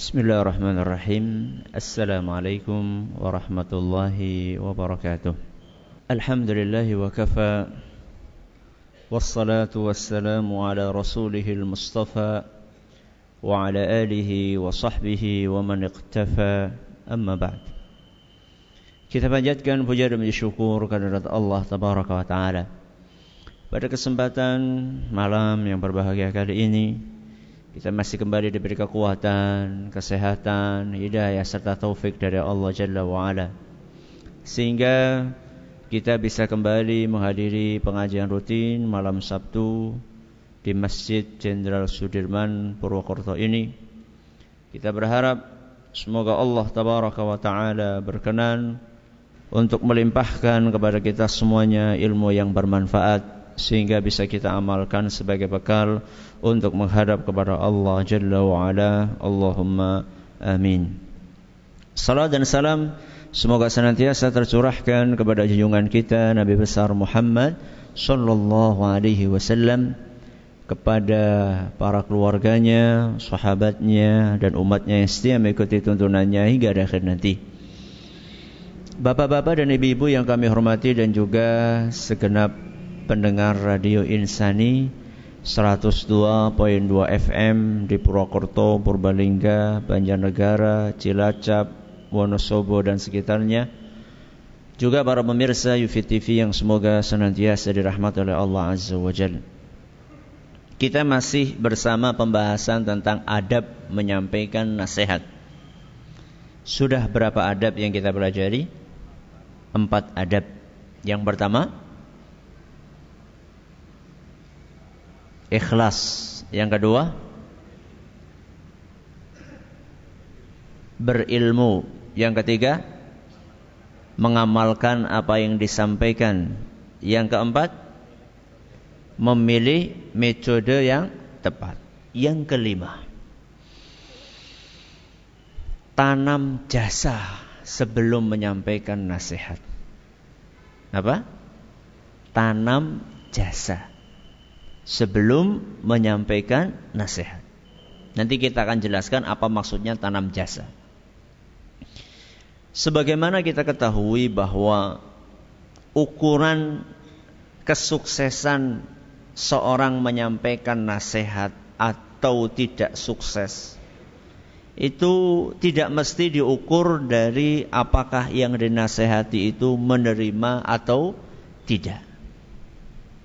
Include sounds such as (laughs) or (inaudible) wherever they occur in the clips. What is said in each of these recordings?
بسم الله الرحمن الرحيم السلام عليكم ورحمة الله وبركاته الحمد لله وكفى والصلاة والسلام على رسوله المصطفى وعلى آله وصحبه ومن اقتفى أما بعد Kita panjatkan puja dan syukur kehadirat Allah Tabaraka wa Ta'ala. Pada kesempatan malam yang berbahagia kali ini, kita masih kembali diberi kekuatan, kesehatan, hidayah serta taufik dari Allah Jalla wa Ala. Sehingga kita bisa kembali menghadiri pengajian rutin malam Sabtu di Masjid Jenderal Sudirman Purwokerto ini. Kita berharap semoga Allah Tabaraka wa Ta'ala berkenan untuk melimpahkan kepada kita semuanya ilmu yang bermanfaat sehingga bisa kita amalkan sebagai bekal untuk menghadap kepada Allah Jalla wa. Allahumma amin. Salam dan salam semoga senantiasa tercurahkan kepada junjungan kita Nabi besar Muhammad sallallahu alaihi wasallam kepada para keluarganya, sahabatnya dan umatnya yang setia mengikuti tuntunannya hingga akhir nanti. Bapak-bapak dan ibu-ibu yang kami hormati dan juga segenap pendengar radio Insani 102.2 FM di Purwokerto, Purbalingga, Banjarnegara, Cilacap, Wonosobo dan sekitarnya. Juga para pemirsa Yufi TV yang semoga senantiasa dirahmati oleh Allah Azza wa Jalla. Kita masih bersama pembahasan tentang adab menyampaikan nasihat. Sudah berapa adab yang kita pelajari? empat adab. Yang pertama, ikhlas. Yang kedua, berilmu. Yang ketiga, mengamalkan apa yang disampaikan. Yang keempat, memilih metode yang tepat. Yang kelima, tanam jasa sebelum menyampaikan nasihat. Apa? Tanam jasa sebelum menyampaikan nasihat. Nanti kita akan jelaskan apa maksudnya tanam jasa. Sebagaimana kita ketahui bahwa ukuran kesuksesan seorang menyampaikan nasihat atau tidak sukses itu tidak mesti diukur dari apakah yang dinasehati itu menerima atau tidak.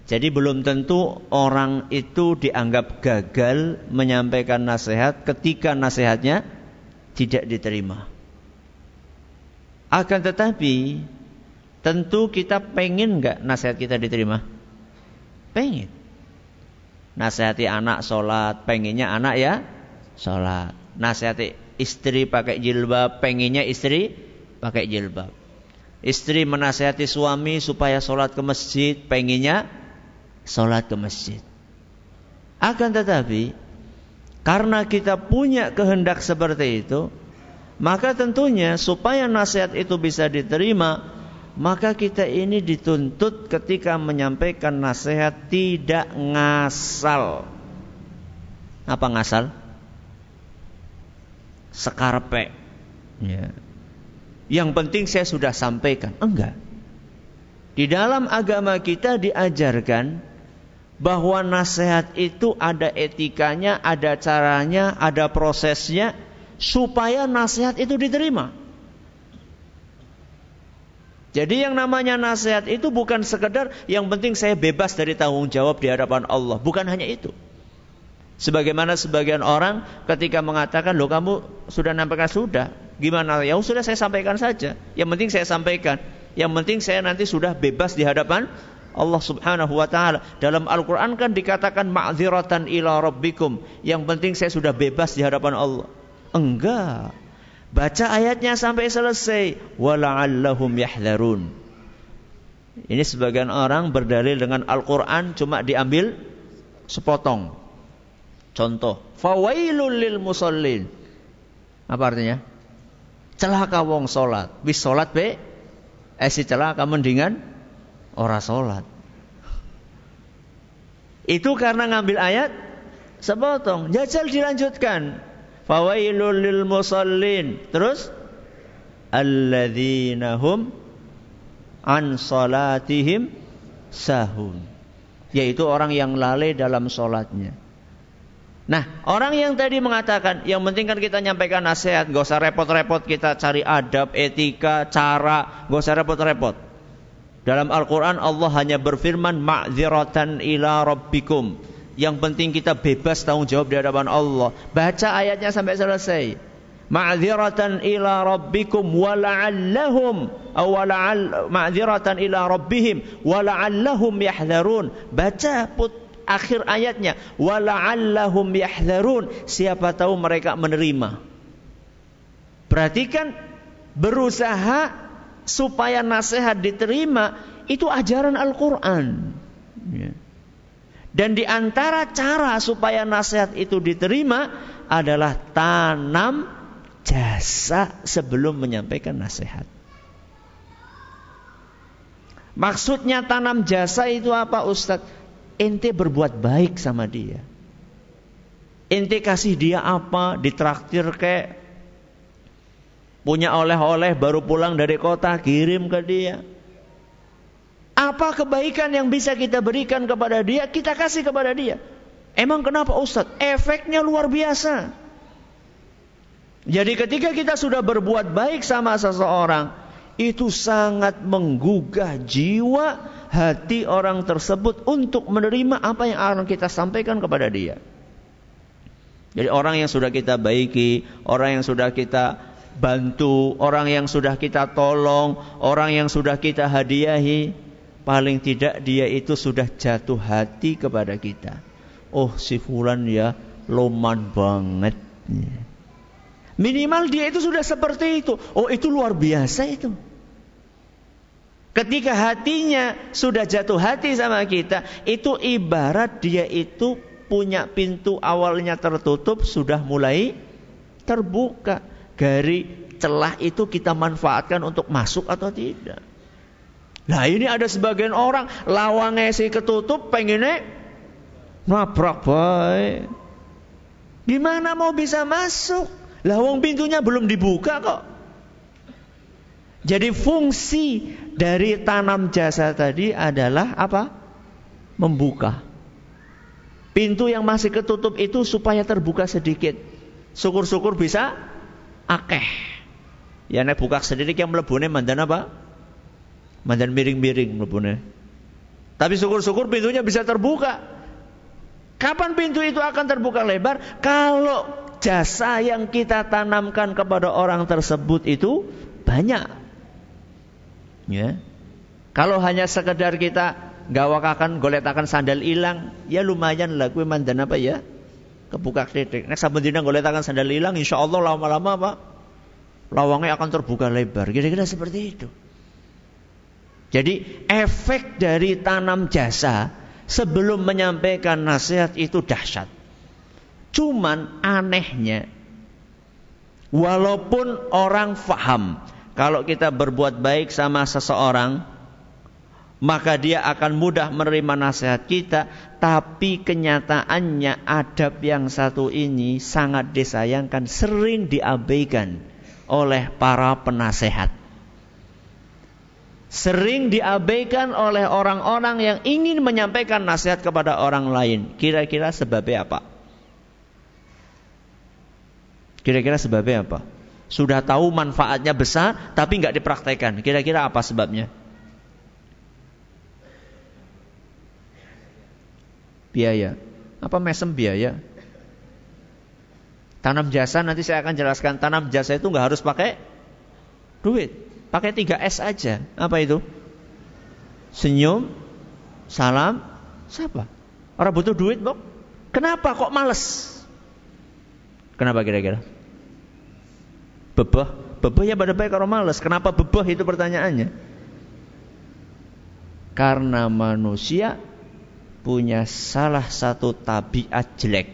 Jadi belum tentu orang itu dianggap gagal menyampaikan nasihat ketika nasihatnya tidak diterima. Akan tetapi tentu kita pengen nggak nasihat kita diterima? Pengen. Nasihati anak sholat, pengennya anak ya sholat nasihati istri pakai jilbab, pengennya istri pakai jilbab. Istri menasihati suami supaya sholat ke masjid, pengennya sholat ke masjid. Akan tetapi, karena kita punya kehendak seperti itu, maka tentunya supaya nasihat itu bisa diterima, maka kita ini dituntut ketika menyampaikan nasihat tidak ngasal. Apa ngasal? sekarpe. Ya. Yang penting saya sudah sampaikan. Enggak. Di dalam agama kita diajarkan bahwa nasihat itu ada etikanya, ada caranya, ada prosesnya supaya nasihat itu diterima. Jadi yang namanya nasihat itu bukan sekedar yang penting saya bebas dari tanggung jawab di hadapan Allah, bukan hanya itu. Sebagaimana sebagian orang ketika mengatakan, loh kamu sudah nampaknya sudah. Gimana? Ya sudah saya sampaikan saja. Yang penting saya sampaikan. Yang penting saya nanti sudah bebas di hadapan Allah subhanahu wa ta'ala. Dalam Al-Quran kan dikatakan ma'ziratan ila rabbikum. Yang penting saya sudah bebas di hadapan Allah. Enggak. Baca ayatnya sampai selesai. Wala'allahum yahdharun. Ini sebagian orang berdalil dengan Al-Quran cuma diambil sepotong. Contoh, fawailul lil musallin. Apa artinya? Celaka wong salat. Wis salat be, eh si celaka mendingan ora salat. Itu karena ngambil ayat sepotong. Jajal dilanjutkan. Fawailul lil musallin. Terus alladzina hum an salatihim sahun. Yaitu orang yang lalai dalam solatnya. Nah, orang yang tadi mengatakan, yang penting kan kita nyampaikan nasihat, gak usah repot-repot kita cari adab, etika, cara, gak usah repot-repot. Dalam Al-Quran Allah hanya berfirman, ma'ziratan ila rabbikum. Yang penting kita bebas tanggung jawab di hadapan Allah. Baca ayatnya sampai selesai. Ma'ziratan ila rabbikum wala'allahum aw wala'al ma'ziratan ila rabbihim wala'allahum yahdharun. Baca put akhir ayatnya wala'allahum yahdharun siapa tahu mereka menerima perhatikan berusaha supaya nasihat diterima itu ajaran Al-Qur'an ya. dan di antara cara supaya nasihat itu diterima adalah tanam jasa sebelum menyampaikan nasihat Maksudnya tanam jasa itu apa Ustadz? ente berbuat baik sama dia. Ente kasih dia apa, ditraktir kayak punya oleh-oleh baru pulang dari kota kirim ke dia. Apa kebaikan yang bisa kita berikan kepada dia, kita kasih kepada dia. Emang kenapa Ustadz? Efeknya luar biasa. Jadi ketika kita sudah berbuat baik sama seseorang, itu sangat menggugah jiwa hati orang tersebut untuk menerima apa yang akan kita sampaikan kepada dia. Jadi orang yang sudah kita baiki, orang yang sudah kita bantu, orang yang sudah kita tolong, orang yang sudah kita hadiahi, paling tidak dia itu sudah jatuh hati kepada kita. Oh si fulan ya loman banget. Minimal dia itu sudah seperti itu. Oh itu luar biasa itu. Ketika hatinya sudah jatuh hati sama kita, itu ibarat dia itu punya pintu awalnya tertutup sudah mulai terbuka. Dari celah itu kita manfaatkan untuk masuk atau tidak. Nah ini ada sebagian orang lawangnya si ketutup pengennya nabrak baik. Gimana mau bisa masuk? Lawang pintunya belum dibuka kok. Jadi fungsi dari tanam jasa tadi adalah apa? Membuka. Pintu yang masih ketutup itu supaya terbuka sedikit. Syukur-syukur bisa akeh. Ya nek buka sedikit yang melebune mandan apa? Mandan miring-miring melebune. Tapi syukur-syukur pintunya bisa terbuka. Kapan pintu itu akan terbuka lebar? Kalau jasa yang kita tanamkan kepada orang tersebut itu banyak. Ya. Kalau hanya sekedar kita gawakakan goletakan sandal hilang, ya lumayan lah gue mandan apa ya? Kebuka titik. Nek saben dina goletakan sandal hilang, insya Allah lama-lama apa? Lawangnya akan terbuka lebar. Kira-kira seperti itu. Jadi efek dari tanam jasa sebelum menyampaikan nasihat itu dahsyat. Cuman anehnya, walaupun orang faham kalau kita berbuat baik sama seseorang, maka dia akan mudah menerima nasihat kita, tapi kenyataannya adab yang satu ini sangat disayangkan, sering diabaikan oleh para penasehat. Sering diabaikan oleh orang-orang yang ingin menyampaikan nasihat kepada orang lain. Kira-kira sebabnya apa? Kira-kira sebabnya apa? Sudah tahu manfaatnya besar tapi nggak dipraktekkan. Kira-kira apa sebabnya? Biaya. Apa mesem biaya? Tanam jasa nanti saya akan jelaskan. Tanam jasa itu nggak harus pakai duit. Pakai 3S aja. Apa itu? Senyum, salam, siapa? Orang butuh duit, Bok. Kenapa kok males? Kenapa kira-kira? Bebah, bebah ya pada baik kalau males. Kenapa bebah itu pertanyaannya? Karena manusia punya salah satu tabiat jelek.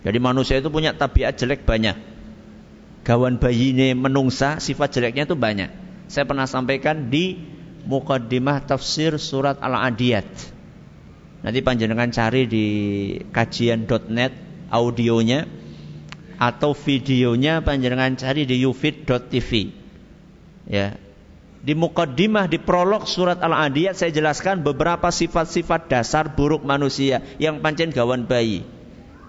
Jadi manusia itu punya tabiat jelek banyak. Gawan bayi ini menungsa, sifat jeleknya itu banyak. Saya pernah sampaikan di Mukaddimah Tafsir Surat Al-Adiyat. Nanti panjenengan cari di kajian.net audionya atau videonya panjenengan cari di ufit.tv. Ya. Di mukaddimah di prolog surat Al-Adiyat saya jelaskan beberapa sifat-sifat dasar buruk manusia yang pancen gawan bayi.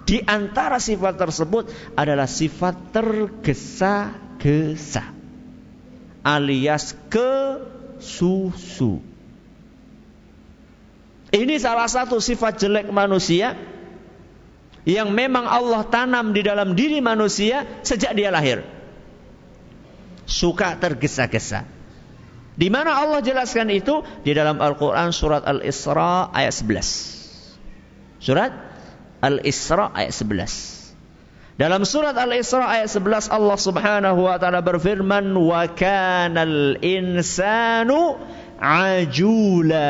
Di antara sifat tersebut adalah sifat tergesa-gesa alias ke susu. Ini salah satu sifat jelek manusia yang memang Allah tanam di dalam diri manusia sejak dia lahir. Suka tergesa-gesa. Di mana Allah jelaskan itu di dalam Al-Qur'an surat Al-Isra ayat 11. Surat Al-Isra ayat 11. Dalam surat Al-Isra ayat 11 Allah Subhanahu wa taala berfirman wa kanal insanu ajula.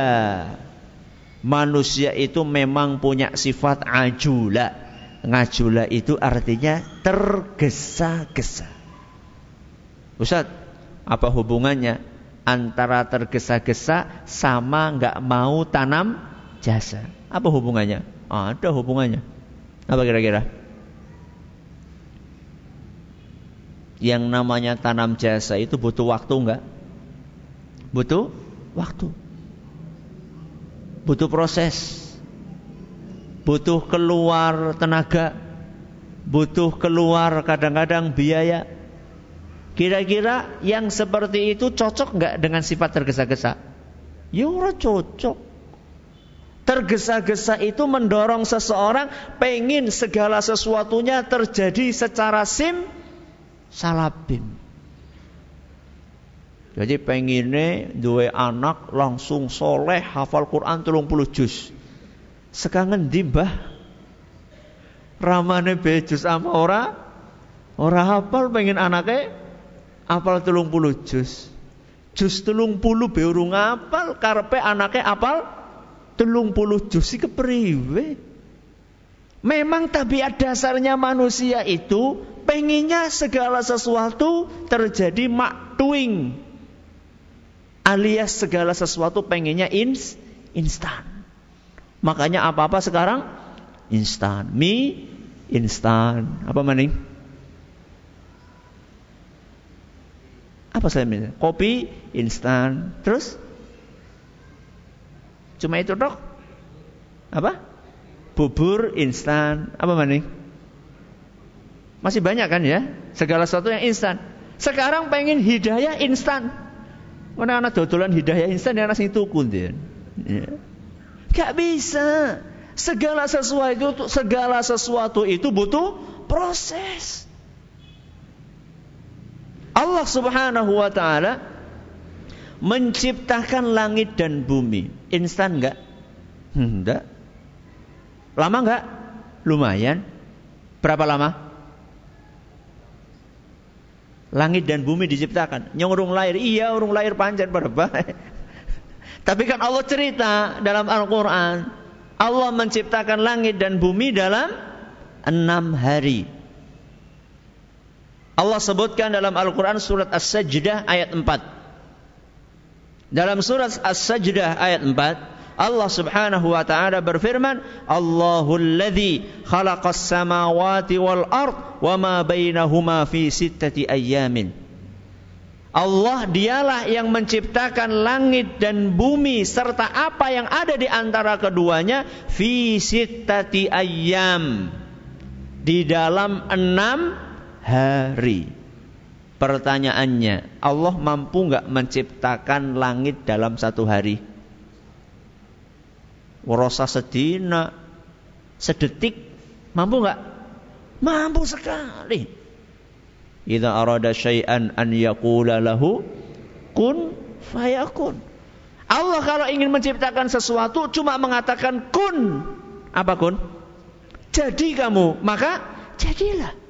Manusia itu memang punya sifat ajula ngajula itu artinya tergesa-gesa. Ustaz, apa hubungannya antara tergesa-gesa sama nggak mau tanam jasa? Apa hubungannya? Ada hubungannya. Apa kira-kira? Yang namanya tanam jasa itu butuh waktu enggak? Butuh waktu. Butuh proses butuh keluar tenaga, butuh keluar kadang-kadang biaya. Kira-kira yang seperti itu cocok nggak dengan sifat tergesa-gesa? Ya cocok. Tergesa-gesa itu mendorong seseorang pengen segala sesuatunya terjadi secara sim salabim. Jadi pengennya dua anak langsung soleh hafal Quran telung puluh juz. Sekangen di mbah? Ramane bejus sama ora? Ora hafal pengen anaknya apal telung puluh jus. Jus telung puluh be urung apal karpe anaknya apal telung puluh jus si kepriwe. Memang tabiat dasarnya manusia itu penginnya segala sesuatu terjadi maktuing alias segala sesuatu pengennya ins, instan. Makanya apa-apa sekarang instan. Mie instan. Apa maning? Apa saya minta? Kopi instan. Terus? Cuma itu dok? Apa? Bubur instan. Apa maning? Masih banyak kan ya? Segala sesuatu yang instan. Sekarang pengen hidayah instan. Mana anak dodolan hidayah instan yang nasi tuku dia. Ya. Bisa. Segala sesuatu segala sesuatu itu butuh proses. Allah Subhanahu wa taala menciptakan langit dan bumi. Instan enggak? Enggak. Lama enggak? Lumayan. Berapa lama? Langit dan bumi diciptakan. Yang lahir, iya urung lahir panjang baik. (laughs) Tapi kan Allah cerita dalam Al-Quran. Allah menciptakan langit dan bumi dalam enam hari. Allah sebutkan dalam Al-Quran surat As-Sajdah ayat 4. Dalam surat As-Sajdah ayat 4, Allah Subhanahu wa taala berfirman, "Allahul ladzi khalaqas samawati wal ard wa ma bainahuma fi sittati ayyamin." Allah dialah yang menciptakan langit dan bumi serta apa yang ada di antara keduanya fi sittati ayyam di dalam enam hari. Pertanyaannya, Allah mampu nggak menciptakan langit dalam satu hari? Warosa sedina, sedetik, mampu nggak? Mampu sekali. Idza arada syai'an an yaqula lahu kun fayakun. Allah kalau ingin menciptakan sesuatu cuma mengatakan kun. Apa kun? Jadi kamu, maka jadilah.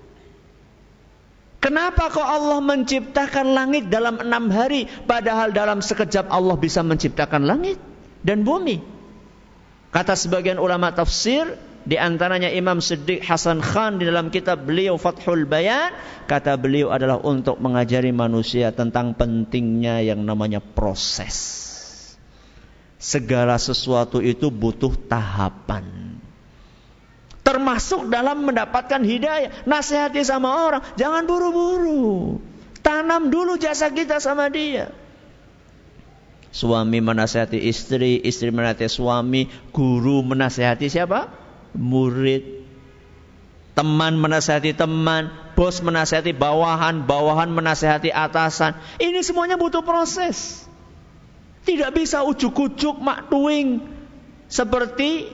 Kenapa kok Allah menciptakan langit dalam enam hari Padahal dalam sekejap Allah bisa menciptakan langit dan bumi Kata sebagian ulama tafsir di antaranya Imam Siddiq Hasan Khan di dalam kitab beliau Fathul Bayan kata beliau adalah untuk mengajari manusia tentang pentingnya yang namanya proses. Segala sesuatu itu butuh tahapan. Termasuk dalam mendapatkan hidayah. Nasihati sama orang. Jangan buru-buru. Tanam dulu jasa kita sama dia. Suami menasihati istri, istri menasihati suami, guru menasihati siapa? Murid. Teman menasihati teman, bos menasihati bawahan, bawahan menasihati atasan. Ini semuanya butuh proses. Tidak bisa ujuk-ujuk maktuing seperti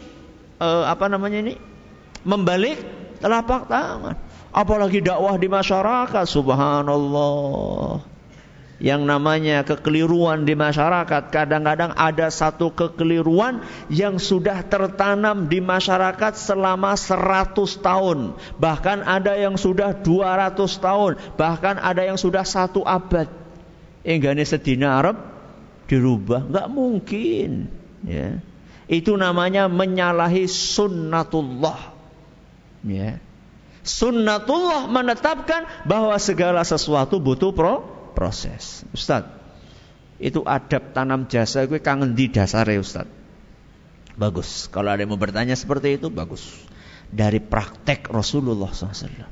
uh, apa namanya ini? Membalik telapak tangan. Apalagi dakwah di masyarakat, subhanallah yang namanya kekeliruan di masyarakat. Kadang-kadang ada satu kekeliruan yang sudah tertanam di masyarakat selama 100 tahun. Bahkan ada yang sudah 200 tahun. Bahkan ada yang sudah satu abad. Enggak sedina Arab dirubah. Enggak mungkin. Ya. Itu namanya menyalahi sunnatullah. Ya. Sunnatullah menetapkan bahwa segala sesuatu butuh pro proses. Ustaz, itu adab tanam jasa gue kangen di dasar ya Ustaz. Bagus. Kalau ada yang mau bertanya seperti itu, bagus. Dari praktek Rasulullah SAW.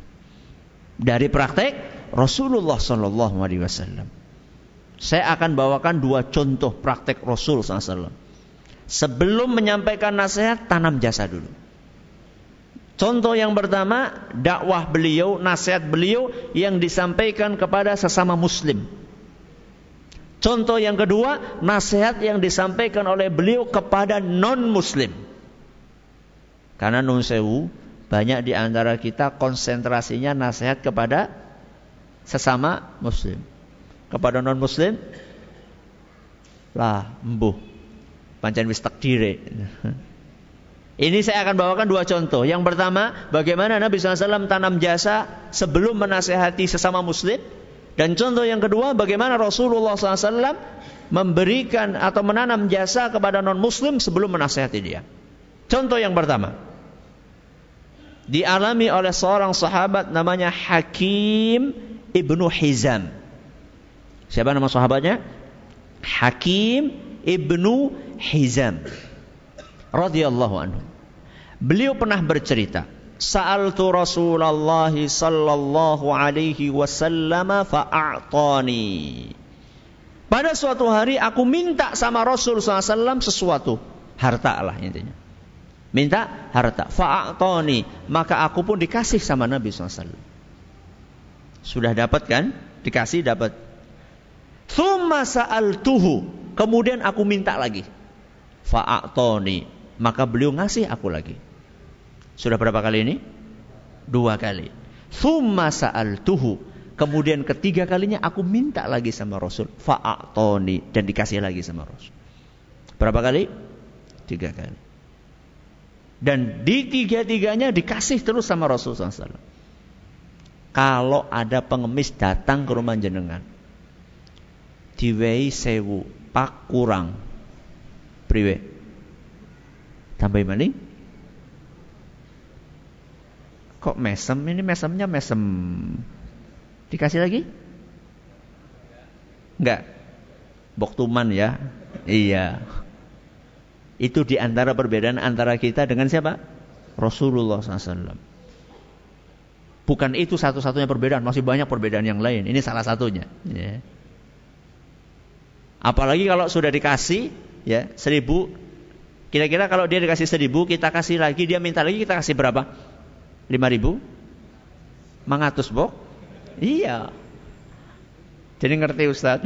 Dari praktek Rasulullah SAW. Saya akan bawakan dua contoh praktek Rasul SAW. Sebelum menyampaikan nasihat, tanam jasa dulu. Contoh yang pertama, dakwah beliau, nasihat beliau yang disampaikan kepada sesama muslim. Contoh yang kedua, nasihat yang disampaikan oleh beliau kepada non-muslim. Karena non sewu, banyak di antara kita konsentrasinya nasihat kepada sesama muslim. Kepada non-muslim, lah, embuh. Pancen wis takdire. (laughs) Ini saya akan bawakan dua contoh. Yang pertama, bagaimana Nabi SAW tanam jasa sebelum menasehati sesama muslim. Dan contoh yang kedua, bagaimana Rasulullah SAW memberikan atau menanam jasa kepada non-muslim sebelum menasehati dia. Contoh yang pertama, dialami oleh seorang sahabat namanya Hakim ibnu Hizam. Siapa nama sahabatnya? Hakim ibnu Hizam radhiyallahu anhu. Beliau pernah bercerita, Sa'altu Rasulullah sallallahu alaihi wasallam fa'atani. Pada suatu hari aku minta sama Rasul SAW sesuatu. Harta lah intinya. Minta harta. Fa'atani. Maka aku pun dikasih sama Nabi SAW. Sudah dapat kan? Dikasih dapat. Thumma sa'altuhu. Kemudian aku minta lagi. Fa'atani maka beliau ngasih aku lagi. Sudah berapa kali ini? Dua kali. Thumma tuhu. Kemudian ketiga kalinya aku minta lagi sama Rasul. Fa'atoni. Dan dikasih lagi sama Rasul. Berapa kali? Tiga kali. Dan di tiga-tiganya dikasih terus sama Rasul SAW. Kalau ada pengemis datang ke rumah jenengan. Diwei sewu. Pak kurang. Priwe Tambah maning? Kok mesem? Ini mesemnya mesem. Dikasih lagi? Enggak. Boktuman ya. Iya. Itu di antara perbedaan antara kita dengan siapa? Rasulullah SAW. Bukan itu satu-satunya perbedaan, masih banyak perbedaan yang lain. Ini salah satunya. Ya. Apalagi kalau sudah dikasih ya seribu Kira-kira kalau dia dikasih seribu, kita kasih lagi, dia minta lagi, kita kasih berapa? Lima ribu? Mangatus, bok? Iya. Jadi ngerti Ustaz.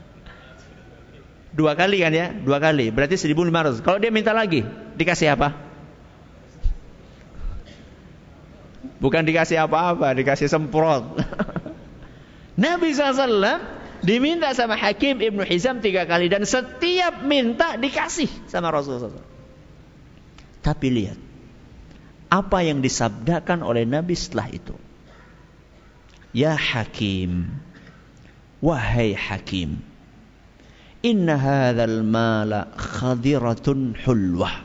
(laughs) Dua kali kan ya? Dua kali. Berarti seribu lima ratus. Kalau dia minta lagi, dikasih apa? Bukan dikasih apa-apa, dikasih semprot. (laughs) Nabi SAW Diminta sama Hakim Ibnu Hizam tiga kali dan setiap minta dikasih sama Rasulullah SAW. Tapi lihat apa yang disabdakan oleh Nabi setelah itu. Ya Hakim, wahai Hakim, inna hadzal mala khadiratun hulwah.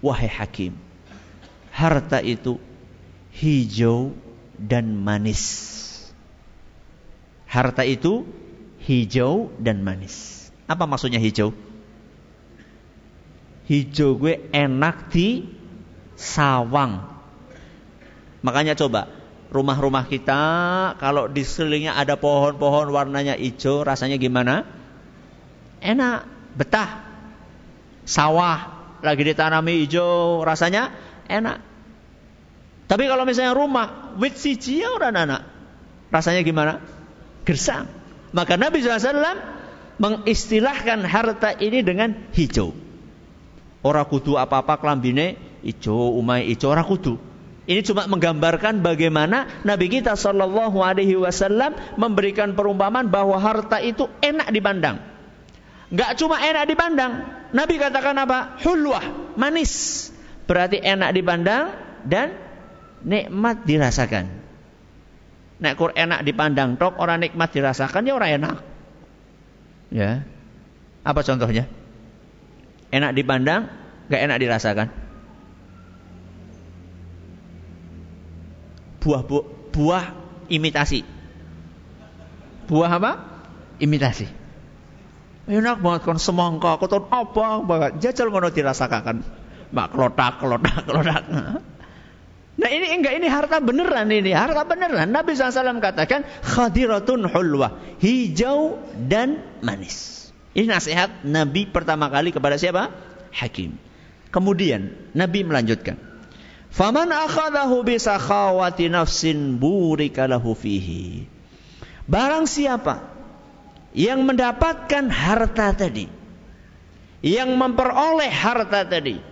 Wahai Hakim, harta itu hijau dan manis. Harta itu hijau dan manis. Apa maksudnya hijau? Hijau gue enak di sawang. Makanya coba rumah-rumah kita kalau di sekelilingnya ada pohon-pohon warnanya hijau, rasanya gimana? Enak, betah. Sawah lagi ditanami hijau, rasanya enak. Tapi kalau misalnya rumah wit siji ya anak, rasanya gimana? Gersang. Maka Nabi SAW mengistilahkan harta ini dengan hijau. Orang kudu apa-apa kelambine hijau, umai hijau, orang kudu. Ini cuma menggambarkan bagaimana Nabi kita Shallallahu Alaihi Wasallam memberikan perumpamaan bahwa harta itu enak dipandang. Gak cuma enak dipandang. Nabi katakan apa? Hulwah, manis. Berarti enak dipandang dan nikmat dirasakan. Nek kur enak dipandang tok, orang nikmat dirasakan ya orang enak. Ya. Apa contohnya? Enak dipandang, gak enak dirasakan. Buah bu, buah imitasi. Buah apa? Imitasi. Enak banget kon semangka, kotor apa banget. Jajal ngono dirasakan. Mak kelotak, kelotak, kelotak. Nah ini enggak ini harta beneran ini, harta beneran. Nabi SAW katakan khadiratun hulwa, hijau dan manis. Ini nasihat Nabi pertama kali kepada siapa? Hakim. Kemudian Nabi melanjutkan, "Faman akhadahu bi nafsin burika lahu fihi." Barang siapa yang mendapatkan harta tadi, yang memperoleh harta tadi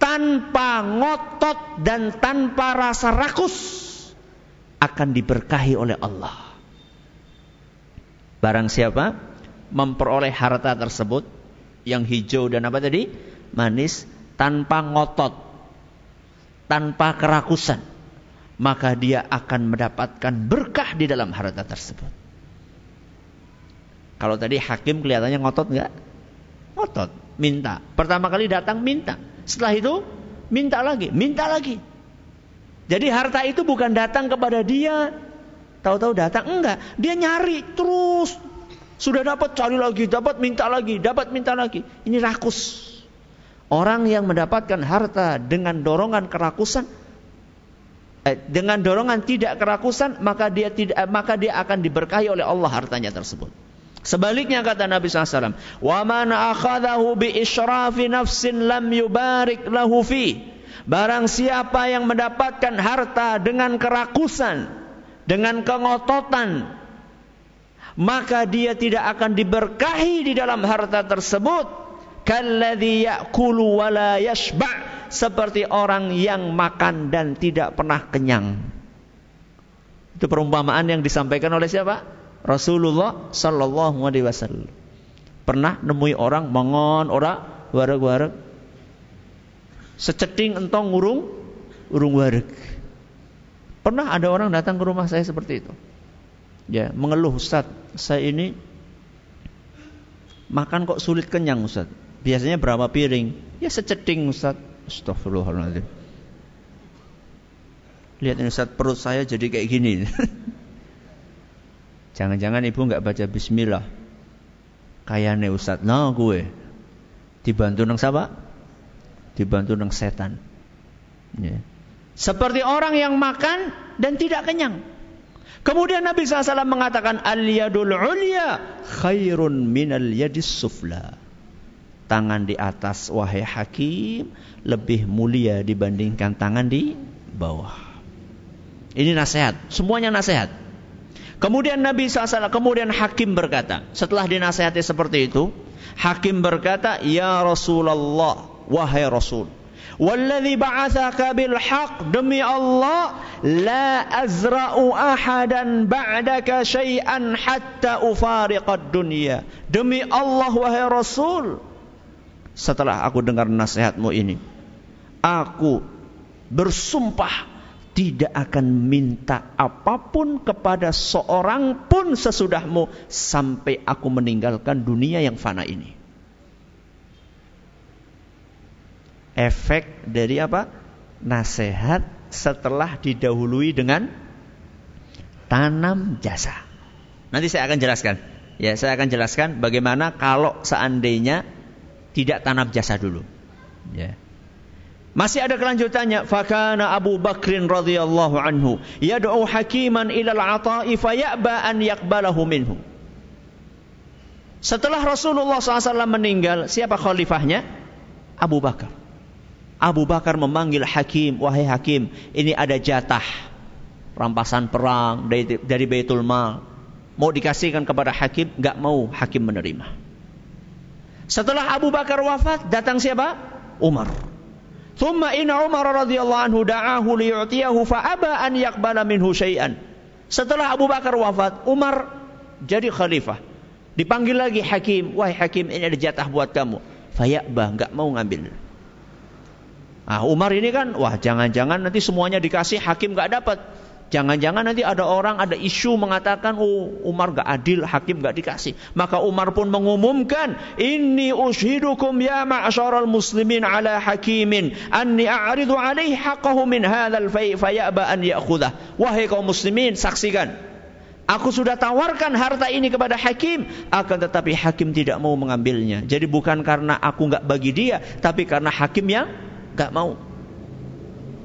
tanpa ngotot dan tanpa rasa rakus akan diberkahi oleh Allah. Barang siapa memperoleh harta tersebut yang hijau dan apa tadi? manis tanpa ngotot, tanpa kerakusan, maka dia akan mendapatkan berkah di dalam harta tersebut. Kalau tadi hakim kelihatannya ngotot enggak? Ngotot, minta. Pertama kali datang minta. Setelah itu minta lagi, minta lagi. Jadi harta itu bukan datang kepada dia, tahu-tahu datang enggak, dia nyari terus. Sudah dapat cari lagi, dapat minta lagi, dapat minta lagi. Ini rakus. Orang yang mendapatkan harta dengan dorongan kerakusan eh, dengan dorongan tidak kerakusan maka dia tidak maka dia akan diberkahi oleh Allah hartanya tersebut. Sebaliknya kata Nabi SAW, "Wa man akhadahu bi israfi nafsin lam yubarik lahu fi." Barang siapa yang mendapatkan harta dengan kerakusan, dengan kengototan, maka dia tidak akan diberkahi di dalam harta tersebut. Kalladhi ya'kulu wa la seperti orang yang makan dan tidak pernah kenyang. Itu perumpamaan yang disampaikan oleh siapa? Rasulullah sallallahu alaihi wasallam. Pernah nemui orang mangon ora wareg-wareg. Seceting entong ngurung urung wareg. Pernah ada orang datang ke rumah saya seperti itu. Ya, mengeluh Ustaz, saya ini makan kok sulit kenyang Ustaz. Biasanya berapa piring? Ya seceting Ustaz. Astagfirullahaladzim. Lihat ini Ustaz, perut saya jadi kayak gini. (laughs) Jangan-jangan ibu nggak baca bismillah. Kayane Ustaz, nah gue. Dibantu nang siapa? Dibantu nang setan. Ya. Seperti orang yang makan dan tidak kenyang. Kemudian Nabi SAW mengatakan al-yadul ulya khairun minal yadis sufla. Tangan di atas wahai hakim lebih mulia dibandingkan tangan di bawah. Ini nasihat, semuanya nasihat. Kemudian Nabi SAW, kemudian Hakim berkata, setelah dinasihati seperti itu, Hakim berkata, Ya Rasulullah, wahai Rasul, Walladhi ba'athaka bil haq demi Allah la azra'u ahadan ba'daka syai'an hatta ufariqad dunya. Demi Allah wahai Rasul, setelah aku dengar nasihatmu ini, aku bersumpah tidak akan minta apa pun kepada seorang pun sesudahmu sampai aku meninggalkan dunia yang fana ini. Efek dari apa? Nasihat setelah didahului dengan tanam jasa. Nanti saya akan jelaskan. Ya, saya akan jelaskan bagaimana kalau seandainya tidak tanam jasa dulu. Ya. Masih ada kelanjutannya. Fakana Abu Bakrin radhiyallahu anhu yad'u hakiman ila al-ata'i fayaba an minhu. Setelah Rasulullah SAW meninggal, siapa khalifahnya? Abu Bakar. Abu Bakar memanggil hakim, wahai hakim, ini ada jatah rampasan perang dari, dari Baitul Mal. Mau dikasihkan kepada hakim, nggak mau hakim menerima. Setelah Abu Bakar wafat, datang siapa? Umar. Thumma inna Umar radhiyallahu anhu da'ahu liyu'tiyahu fa'aba an yaqbala minhu syai'an. Setelah Abu Bakar wafat, Umar jadi khalifah. Dipanggil lagi hakim, wahai hakim ini ada jatah buat kamu. Fayakbah, nggak mau ngambil. Ah Umar ini kan, wah jangan-jangan nanti semuanya dikasih hakim nggak dapat. Jangan-jangan nanti ada orang ada isu mengatakan oh Umar gak adil, hakim gak dikasih. Maka Umar pun mengumumkan, "Inni ushidukum ya ma'syaral muslimin ala hakimin anni a'ridu alaihi haqqahu min fai' fayaba an ya'khudhah." Wahai kaum muslimin, saksikan. Aku sudah tawarkan harta ini kepada hakim, akan tetapi hakim tidak mau mengambilnya. Jadi bukan karena aku nggak bagi dia, tapi karena hakim yang nggak mau.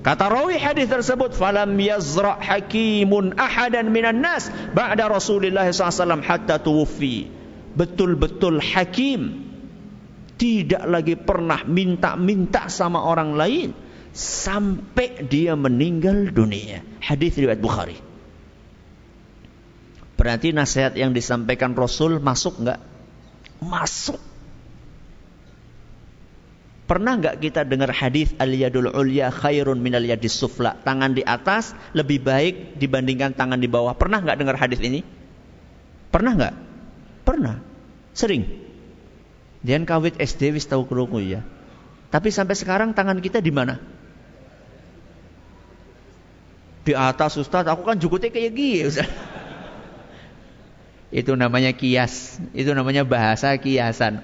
Kata rawi hadis tersebut, "Falam yazra hakimun ahadan minan nas ba'da Rasulullah SAW hatta tuwfi." Betul-betul hakim tidak lagi pernah minta-minta sama orang lain sampai dia meninggal dunia. Hadis riwayat Bukhari. Berarti nasihat yang disampaikan Rasul masuk enggak? Masuk. Pernah nggak kita dengar hadis al-yadul ulya khairun minal yadis sufla? Tangan di atas lebih baik dibandingkan tangan di bawah. Pernah nggak dengar hadis ini? Pernah nggak? Pernah. Sering. Dian kawit SD wis tahu kerungu ya. Tapi sampai sekarang tangan kita di mana? Di atas Ustaz, aku kan jukutnya kayak gini Ustaz. Itu namanya kias. Itu namanya bahasa kiasan.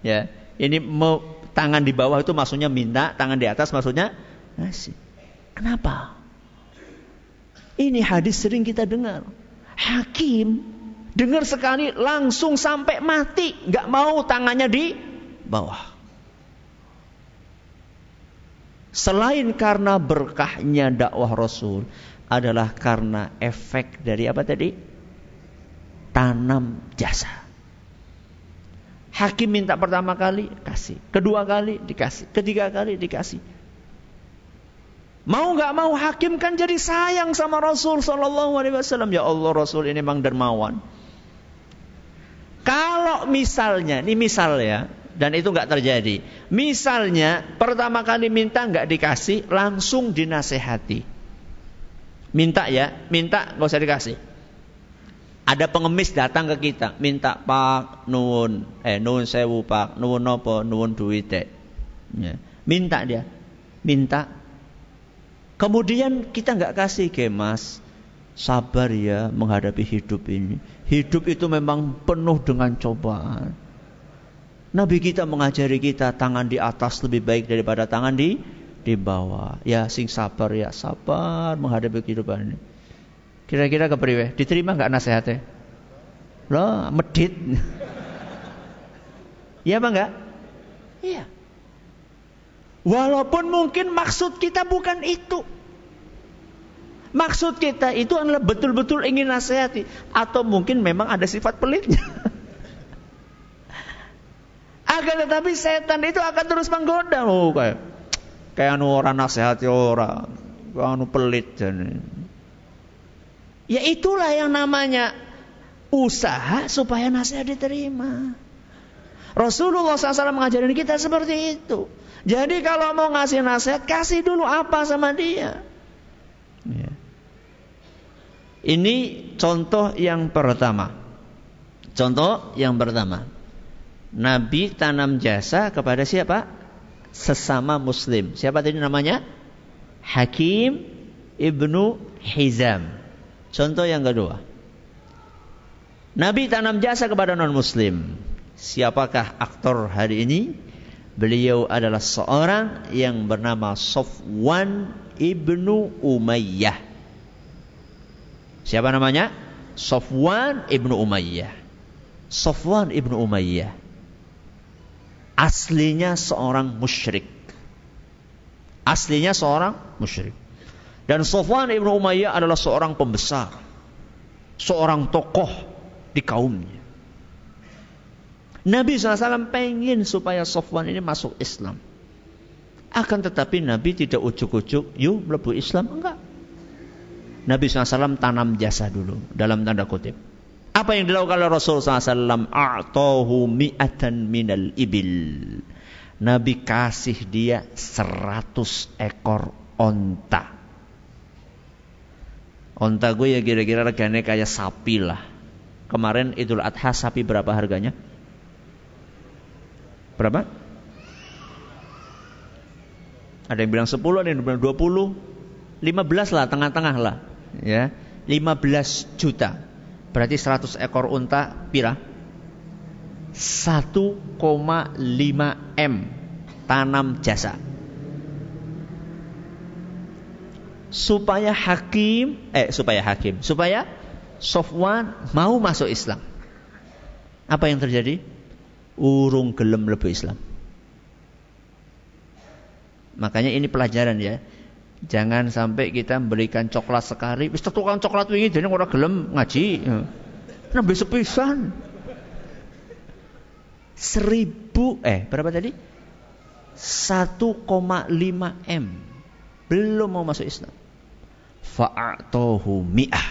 Ya. Ini mau Tangan di bawah itu maksudnya minta, tangan di atas maksudnya ngasih. Kenapa? Ini hadis sering kita dengar. Hakim dengar sekali langsung sampai mati, nggak mau tangannya di bawah. Selain karena berkahnya dakwah Rasul adalah karena efek dari apa tadi? Tanam jasa. Hakim minta pertama kali, kasih. Kedua kali, dikasih. Ketiga kali, dikasih. Mau nggak mau hakim kan jadi sayang sama Rasul Sallallahu Alaihi Wasallam. Ya Allah Rasul ini memang dermawan. Kalau misalnya, ini misal ya, dan itu nggak terjadi. Misalnya pertama kali minta nggak dikasih, langsung dinasehati. Minta ya, minta nggak usah dikasih. Ada pengemis datang ke kita, minta pak nuwun, eh nuwun sewu pak, nuwun nopo, nuwun duit Ya. Minta dia, minta. Kemudian kita nggak kasih ke mas, sabar ya menghadapi hidup ini. Hidup itu memang penuh dengan cobaan. Nabi kita mengajari kita tangan di atas lebih baik daripada tangan di di bawah. Ya sing sabar ya sabar menghadapi kehidupan ini. Kira-kira kepriwe? Diterima nggak nasihatnya? Loh, medit. Iya apa enggak? Iya. Walaupun mungkin maksud kita bukan itu. Maksud kita itu adalah betul-betul ingin nasihati. Atau mungkin memang ada sifat pelitnya. (laughs) Akan tetapi setan itu akan terus menggoda. Oh, kayak, kayak anu orang nasihati orang. Kayak anu pelit. Ya itulah yang namanya usaha supaya nasihat diterima. Rasulullah SAW mengajarin kita seperti itu. Jadi kalau mau ngasih nasihat, kasih dulu apa sama dia. Ya. Ini contoh yang pertama. Contoh yang pertama. Nabi tanam jasa kepada siapa? Sesama muslim. Siapa tadi namanya? Hakim ibnu Hizam. Contoh yang kedua. Nabi tanam jasa kepada non-muslim. Siapakah aktor hari ini? Beliau adalah seorang yang bernama Sofwan ibnu Umayyah. Siapa namanya? Sofwan ibnu Umayyah. Sofwan ibnu Umayyah. Aslinya seorang musyrik. Aslinya seorang musyrik. Dan Sofwan ibnu Umayyah adalah seorang pembesar, seorang tokoh di kaumnya. Nabi SAW pengen supaya Sofwan ini masuk Islam. Akan tetapi Nabi tidak ujuk-ujuk, yuk melebu Islam. Enggak. Nabi SAW tanam jasa dulu, dalam tanda kutip. Apa yang dilakukan oleh Rasul SAW? A'tahu mi'atan minal ibil. Nabi kasih dia seratus ekor onta. Onta gue ya kira-kira regane kayak sapi lah. Kemarin Idul Adha sapi berapa harganya? Berapa? Ada yang bilang 10, ada yang bilang 20, 15 lah, tengah-tengah lah. Ya, 15 juta. Berarti 100 ekor unta pira? 1,5 M tanam jasa. Supaya hakim, eh supaya hakim, supaya Sofwan mau masuk Islam. Apa yang terjadi? urung gelem lebih Islam. Makanya ini pelajaran ya. Jangan sampai kita memberikan coklat sekali, wis tukang coklat wingi jadi orang gelem ngaji. Nembe sepisan. Seribu eh berapa tadi? 1,5 M. Belum mau masuk Islam. Fa'atohu mi'ah.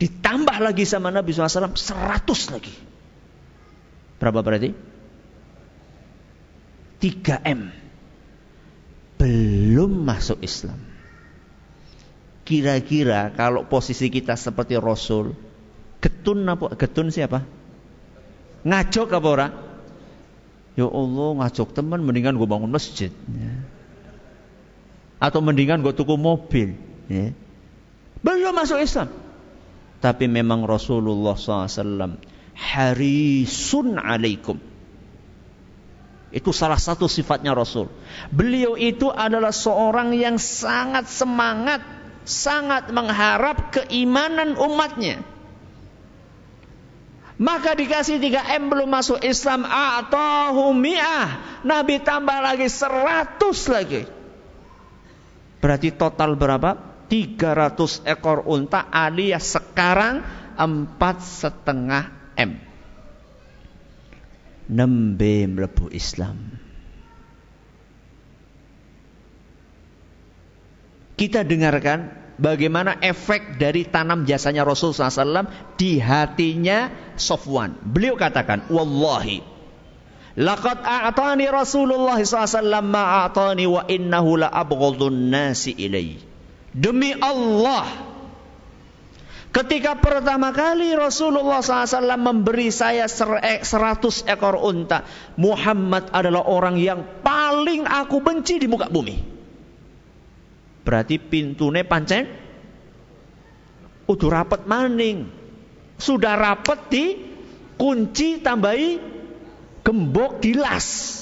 Ditambah lagi sama Nabi SAW 100 lagi. Berapa berarti? 3M. Belum masuk Islam. Kira-kira kalau posisi kita seperti Rasul, getun apa? Getun siapa? Ngajok apa orang? Ya Allah ngajok teman mendingan gue bangun masjid. Ya. Atau mendingan gue tuku mobil. Ya. Belum masuk Islam. Tapi memang Rasulullah SAW harisun alaikum. Itu salah satu sifatnya Rasul. Beliau itu adalah seorang yang sangat semangat, sangat mengharap keimanan umatnya. Maka dikasih 3M belum masuk Islam atau mi'ah. Nabi tambah lagi 100 lagi. Berarti total berapa? 300 ekor unta alias sekarang empat setengah M. Nembe mlebu Islam. Kita dengarkan bagaimana efek dari tanam jasanya Rasul SAW di hatinya Sofwan. Beliau katakan, Wallahi, Laqad a'tani Rasulullah SAW ma'atani wa innahu la abghadun nasi ilai. Demi Allah, Ketika pertama kali Rasulullah SAW memberi saya eh, seratus ekor unta, Muhammad adalah orang yang paling aku benci di muka bumi. Berarti pintunya pancen udah rapet maning. Sudah rapet di kunci tambahi gembok dilas.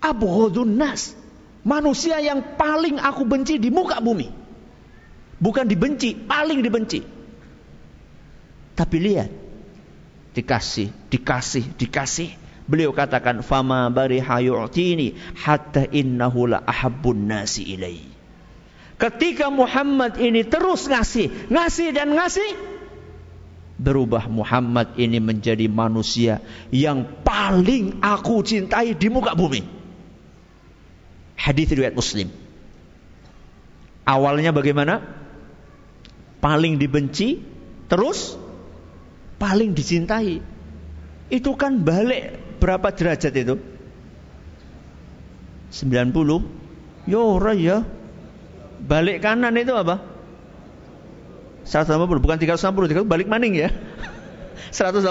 Abu nas. Manusia yang paling aku benci di muka bumi. Bukan dibenci, paling dibenci. Tapi lihat, dikasih, dikasih, dikasih. Beliau katakan, "Fama bari hayu'tini hatta innahu la ahabbun nasi ilai." Ketika Muhammad ini terus ngasih, ngasih dan ngasih, berubah Muhammad ini menjadi manusia yang paling aku cintai di muka bumi. Hadis riwayat Muslim. Awalnya bagaimana? paling dibenci, terus paling dicintai. Itu kan balik berapa derajat itu? 90? Yo ora ya. Balik kanan itu apa? 180 bukan 360, 360 balik maning ya. (laughs) 180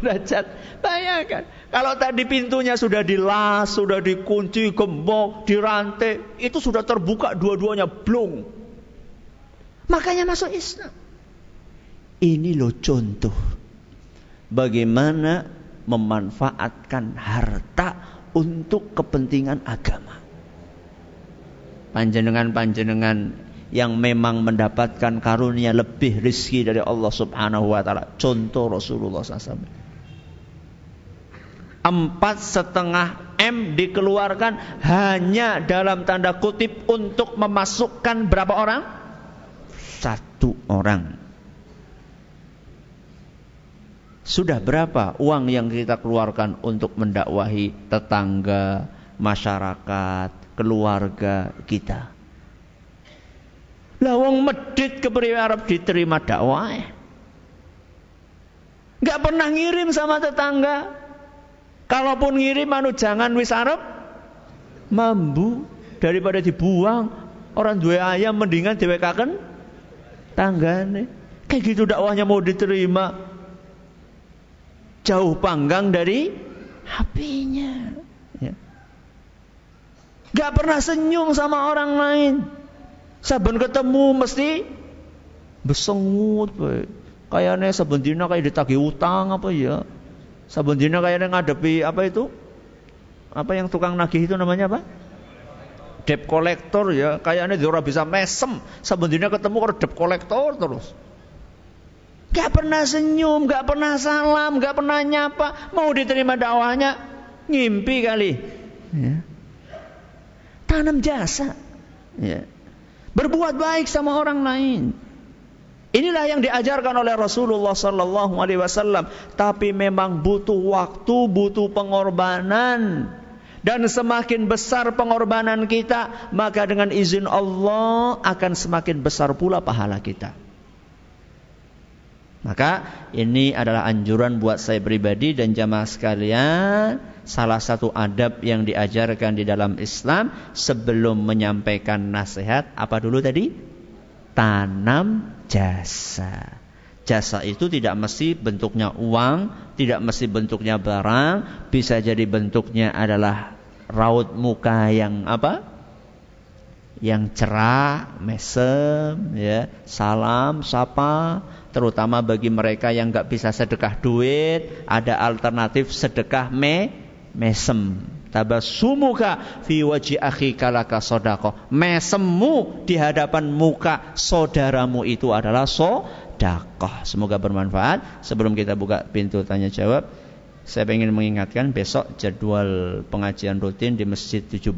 derajat. Bayangkan, kalau tadi pintunya sudah dilas, sudah dikunci, gembok, dirantai, itu sudah terbuka dua-duanya blong. Makanya masuk Islam. Ini loh contoh bagaimana memanfaatkan harta untuk kepentingan agama. Panjenengan-panjenengan yang memang mendapatkan karunia lebih rizki dari Allah subhanahu wa ta'ala. Contoh Rasulullah SAW. Empat setengah M dikeluarkan hanya dalam tanda kutip untuk memasukkan berapa orang? Satu orang. Sudah berapa uang yang kita keluarkan untuk mendakwahi tetangga, masyarakat, keluarga kita? Lawang medit ke Arab diterima dakwah. Gak pernah ngirim sama tetangga. Kalaupun ngirim anu jangan wis Arab mambu daripada dibuang orang dua ayam mendingan diwekaken tanggane. Kayak gitu dakwahnya mau diterima jauh panggang dari HP-nya. Ya. Gak pernah senyum sama orang lain. Saben ketemu mesti besengut. Kayaknya saben kayak ditagih utang apa ya. Saben dina kayaknya ngadepi apa itu? Apa yang tukang nagih itu namanya apa? Debt collector ya. Kayaknya dia bisa mesem. Saben dina ketemu kalau debt collector terus. Gak pernah senyum, gak pernah salam, gak pernah nyapa. Mau diterima dakwahnya, ngimpi kali. Ya. Tanam jasa. Ya. Berbuat baik sama orang lain. Inilah yang diajarkan oleh Rasulullah Sallallahu Alaihi Wasallam. Tapi memang butuh waktu, butuh pengorbanan. Dan semakin besar pengorbanan kita, maka dengan izin Allah akan semakin besar pula pahala kita. Maka ini adalah anjuran buat saya pribadi dan jamaah sekalian. Salah satu adab yang diajarkan di dalam Islam sebelum menyampaikan nasihat apa dulu tadi? Tanam jasa. Jasa itu tidak mesti bentuknya uang, tidak mesti bentuknya barang, bisa jadi bentuknya adalah raut muka yang apa? Yang cerah, mesem, ya, salam, sapa, terutama bagi mereka yang nggak bisa sedekah duit, ada alternatif sedekah me mesem. Tabasumuka fi waji akhi kalaka sodako. Mesemmu di hadapan muka saudaramu itu adalah sodakoh. Semoga bermanfaat. Sebelum kita buka pintu tanya jawab, saya ingin mengingatkan besok jadwal pengajian rutin di Masjid 17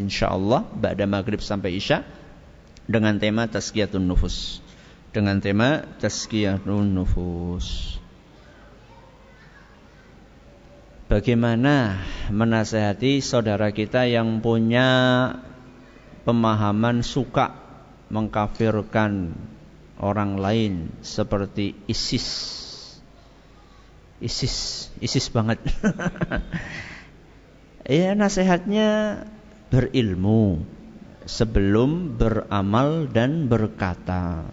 insya Allah Ba'da maghrib sampai isya dengan tema Tazkiyatun Nufus dengan tema tazkiyatun nufus. Bagaimana menasehati saudara kita yang punya pemahaman suka mengkafirkan orang lain seperti ISIS. ISIS, ISIS banget. (laughs) ya nasihatnya berilmu sebelum beramal dan berkata.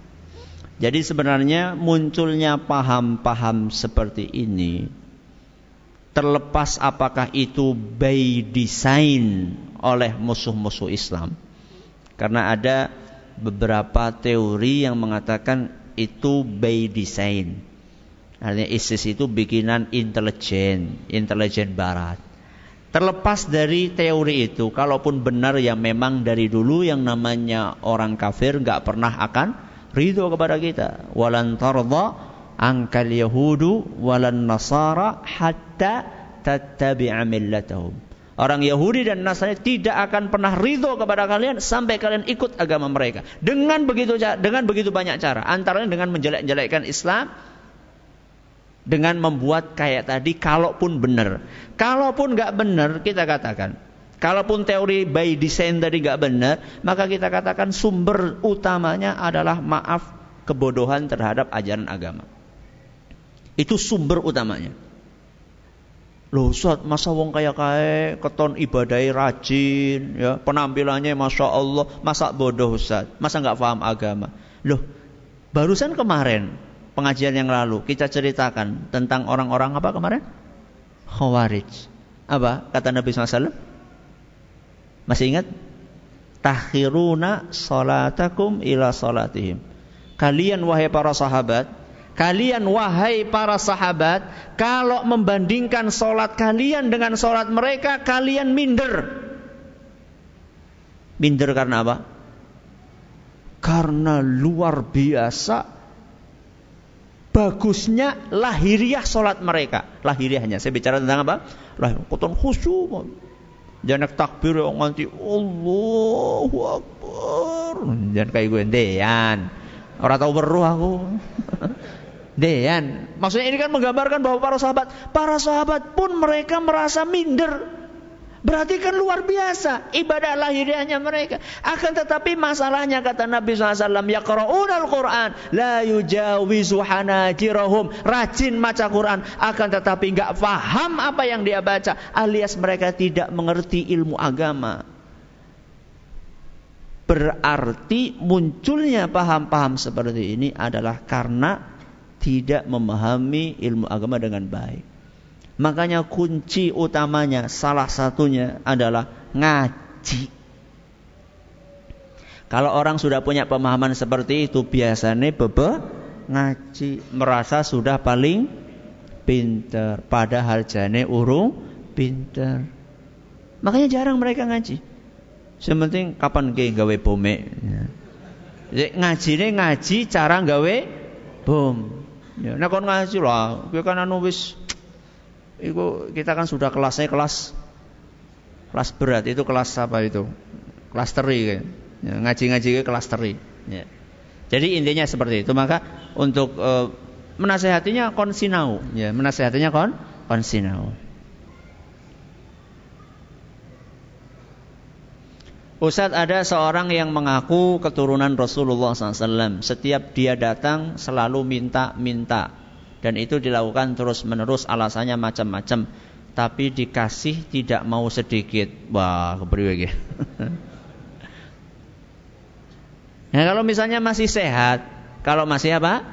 Jadi sebenarnya munculnya paham-paham seperti ini terlepas apakah itu by design oleh musuh-musuh Islam. Karena ada beberapa teori yang mengatakan itu by design. Artinya ISIS itu bikinan intelijen, intelijen barat. Terlepas dari teori itu, kalaupun benar ya memang dari dulu yang namanya orang kafir nggak pernah akan ridho kepada kita. Walan angkal yahudu walan nasara hatta tattabi'a millatahum. Orang Yahudi dan Nasrani tidak akan pernah ridho kepada kalian sampai kalian ikut agama mereka. Dengan begitu dengan begitu banyak cara. Antaranya dengan menjelek-jelekkan Islam, dengan membuat kayak tadi, kalaupun benar. Kalaupun nggak benar, kita katakan Kalaupun teori by design tadi nggak benar, maka kita katakan sumber utamanya adalah maaf kebodohan terhadap ajaran agama. Itu sumber utamanya. Loh Ustaz, masa wong kaya kaya keton ibadai rajin, ya penampilannya masya Allah, masa bodoh Ustaz, masa nggak paham agama. Loh, barusan kemarin pengajian yang lalu kita ceritakan tentang orang-orang apa kemarin? Khawarij. Apa kata Nabi SAW? Masih ingat? Takhiruna salatakum ila salatihim. Kalian wahai para sahabat, kalian wahai para sahabat, kalau membandingkan solat kalian dengan solat mereka, kalian minder. Minder karena apa? Karena luar biasa bagusnya lahiriah solat mereka. Lahiriahnya, saya bicara tentang apa? Lahir, koton khusyuk Jangan takbir yang nganti Allahu Akbar. Jangan kayak gue dean. Orang tahu beruh aku. (laughs) dean. Maksudnya ini kan menggambarkan bahwa para sahabat, para sahabat pun mereka merasa minder Berarti kan luar biasa ibadah lahiriahnya mereka. Akan tetapi masalahnya kata Nabi SAW, yaqra'unal Qur'an la yujawizu hanajirahum. Rajin baca Quran akan tetapi enggak paham apa yang dia baca alias mereka tidak mengerti ilmu agama. Berarti munculnya paham-paham seperti ini adalah karena tidak memahami ilmu agama dengan baik. Makanya kunci utamanya salah satunya adalah ngaji. Kalau orang sudah punya pemahaman seperti itu biasanya bebe ngaji merasa sudah paling pinter padahal jane urung pinter. Makanya jarang mereka ngaji. Sementing kapan ke gawe bome. Ya. Ngaji ini ngaji cara gawe bom. Ya, nah kon ngaji lah, kowe kan anu wis itu kita kan sudah kelasnya kelas kelas berat itu kelas apa itu? Kelas teri ya, ngaji-ngaji ke kelas teri ya. jadi intinya seperti itu maka untuk e, menasehatinya konsinau ya menasehatinya kon konsinau Ustadz ada seorang yang mengaku keturunan Rasulullah SAW. Setiap dia datang selalu minta-minta. Dan itu dilakukan terus menerus alasannya macam-macam. Tapi dikasih tidak mau sedikit. Wah kepriwe (laughs) nah kalau misalnya masih sehat kalau masih apa?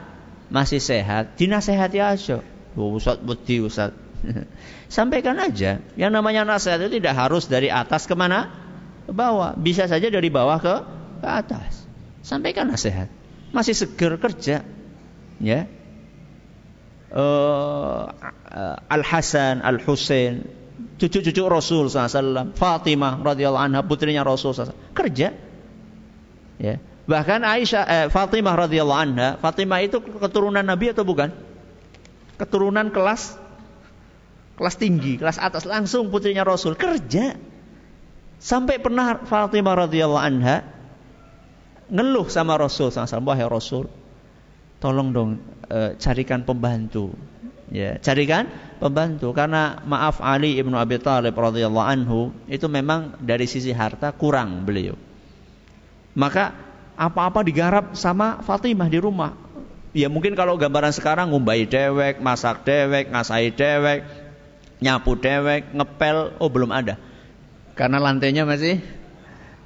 Masih sehat dinasehati aja. Oh, Ustaz budi Ustaz (laughs) sampaikan aja. Yang namanya nasihat itu tidak harus dari atas ke mana ke bawah bisa saja dari bawah ke ke atas sampaikan nasihat masih seger kerja ya uh, Al Hasan, Al Husain, cucu-cucu Rasul SAW, Fatimah radhiyallahu anha putrinya Rasul SAW, kerja. Ya. Bahkan Aisyah, eh, Fatimah radhiyallahu anha, Fatimah itu keturunan Nabi atau bukan? Keturunan kelas kelas tinggi, kelas atas langsung putrinya Rasul kerja. Sampai pernah Fatimah radhiyallahu anha ngeluh sama Rasul SAW, wahai Rasul, tolong dong e, carikan pembantu. Ya, carikan pembantu karena maaf Ali ibnu Abi Thalib radhiyallahu anhu itu memang dari sisi harta kurang beliau. Maka apa-apa digarap sama Fatimah di rumah. Ya mungkin kalau gambaran sekarang ngumbai dewek, masak dewek, ngasai dewek, nyapu dewek, ngepel, oh belum ada. Karena lantainya masih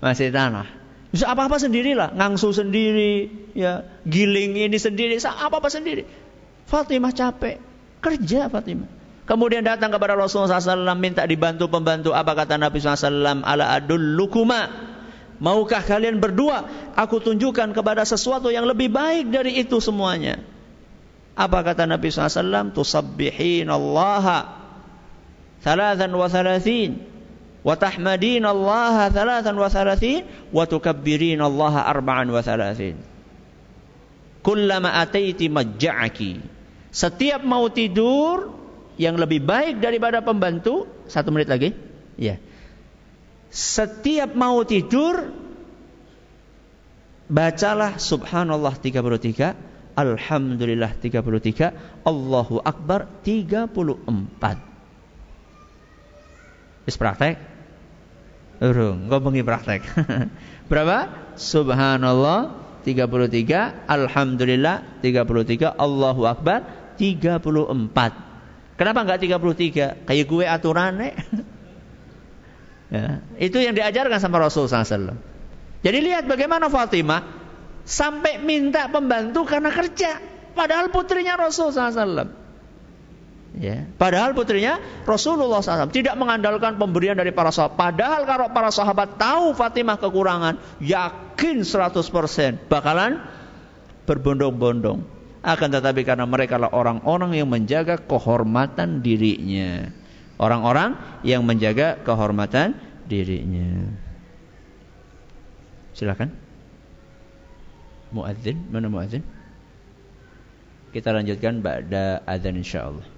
masih tanah. Bisa apa-apa sendirilah, ngangsu sendiri, ya, giling ini sendiri, apa-apa sendiri. Fatimah capek, kerja Fatimah. Kemudian datang kepada Rasulullah SAW minta dibantu pembantu. Apa kata Nabi SAW? Ala lukuma. Maukah kalian berdua? Aku tunjukkan kepada sesuatu yang lebih baik dari itu semuanya. Apa kata Nabi SAW? Tusabbihin Allah. Thalathan wa thalathin wa thalathin wa tukabbirin Allah arba'an wa thalathin. Kullama ataiti majja'aki. Setiap mau tidur yang lebih baik daripada pembantu, satu menit lagi. Ya. Setiap mau tidur bacalah subhanallah 33, alhamdulillah 33, Allahu akbar 34. Wis praktek? Urung, engko bengi praktek. (laughs) Berapa? Subhanallah 33, alhamdulillah 33, Allahu akbar 34. Kenapa enggak 33? Kayak gue aturan (laughs) ya, itu yang diajarkan sama Rasul SAW. Jadi lihat bagaimana Fatimah sampai minta pembantu karena kerja. Padahal putrinya Rasul SAW. Ya. Padahal putrinya Rasulullah SAW tidak mengandalkan pemberian dari para sahabat. Padahal kalau para sahabat tahu Fatimah kekurangan, yakin 100% bakalan berbondong-bondong. Akan tetapi karena mereka adalah orang-orang yang menjaga kehormatan dirinya. Orang-orang yang menjaga kehormatan dirinya. Silakan. Muadzin, mana muadzin? Kita lanjutkan pada azan insyaallah.